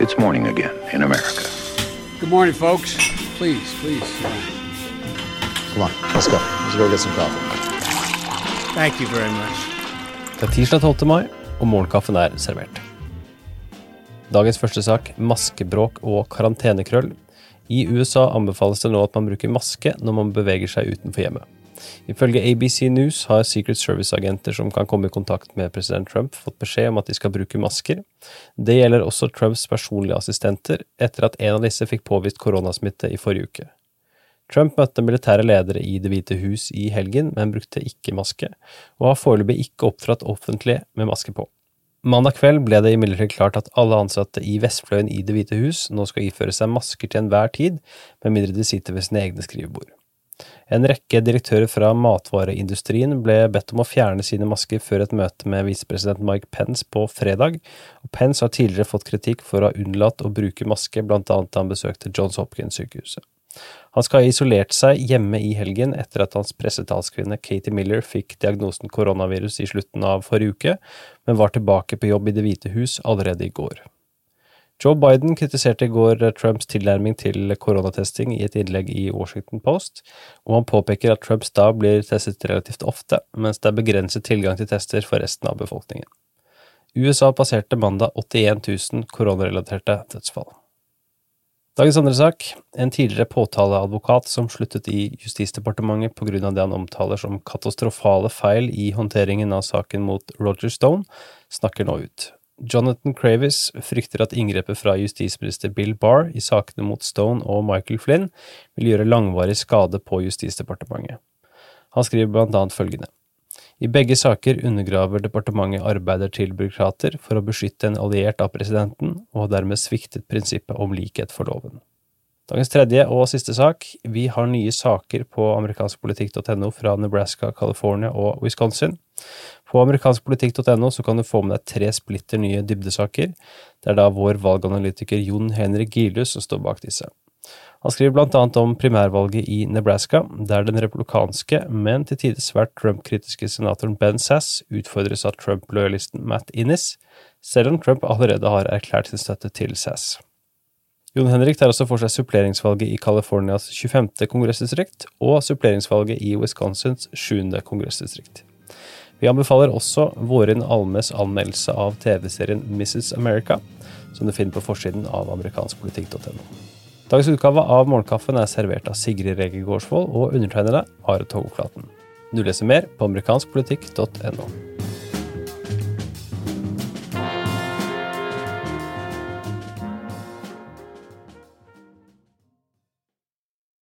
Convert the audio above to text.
It's morning again in America. Good morning, folks. Please, please. Come on, let's go. Let's go get some coffee. Thank you very much. Det er tirsdag 12. mai, og morgenkaffen er servert. Dagens første sak maskebråk og karantenekrøll. I USA anbefales det nå at man bruker maske når man beveger seg utenfor hjemmet. Ifølge ABC News har Secret Service-agenter som kan komme i kontakt med president Trump, fått beskjed om at de skal bruke masker. Det gjelder også Trumps personlige assistenter, etter at en av disse fikk påvist koronasmitte i forrige uke. Trump møtte militære ledere i Det hvite hus i helgen, men brukte ikke maske, og har foreløpig ikke opptrådt offentlig med maske på. Mandag kveld ble det imidlertid klart at alle ansatte i vestfløyen i Det hvite hus nå skal iføre seg masker til enhver tid, med mindre de sitter ved sine egne skrivebord. En rekke direktører fra matvareindustrien ble bedt om å fjerne sine masker før et møte med visepresident Mike Pence på fredag, og Pence har tidligere fått kritikk for å ha unnlatt å bruke maske, blant annet da han besøkte Johns Hopkins-sykehuset. Han skal ha isolert seg hjemme i helgen etter at hans pressetalskvinne Katie Miller fikk diagnosen koronavirus i slutten av forrige uke, men var tilbake på jobb i Det hvite hus allerede i går. Joe Biden kritiserte i går Trumps tilnærming til koronatesting i et innlegg i Washington Post, og han påpeker at Trumps da blir testet relativt ofte, mens det er begrenset tilgang til tester for resten av befolkningen. USA passerte mandag 81 000 koronarelaterte dødsfall. Dagens andre sak. En tidligere påtaleadvokat som sluttet i Justisdepartementet på grunn av det han omtaler som katastrofale feil i håndteringen av saken mot Roger Stone, snakker nå ut. Jonathan Cravis frykter at inngrepet fra justisminister Bill Barr i sakene mot Stone og Michael Flynn vil gjøre langvarig skade på Justisdepartementet. Han skriver blant annet følgende. I begge saker undergraver departementet arbeider til byråkrater for å beskytte en alliert av presidenten, og har dermed sviktet prinsippet om likhet for loven. Dagens tredje og siste sak. Vi har nye saker på amerikanskpolitikk.no fra Nebraska, California og Wisconsin. På amerikanskpolitikk.no så kan du få med deg tre splitter nye dybdesaker. Det er da vår valganalytiker Jon Henrik Gilius som står bak disse. Han skriver blant annet om primærvalget i Nebraska, der den republikanske, men til tider svært Trump-kritiske senatoren Ben Sass utfordres av Trump-lojalisten Matt Innis, selv om Trump allerede har erklært sin støtte til Sass. Jon Henrik tar også for seg suppleringsvalget i Californias 25. kongressdistrikt og suppleringsvalget i Wisconsins 7. kongressdistrikt. Vi anbefaler også Vårin Almes anmeldelse av TV-serien Mrs. America, som du finner på forsiden av amerikanskpolitikk.no. Dagens utgave av Morgenkaffen er servert av Sigrid Rege Gårdsvold og undertegnede Are Togoklaten. Du leser mer på amerikanskpolitikk.no.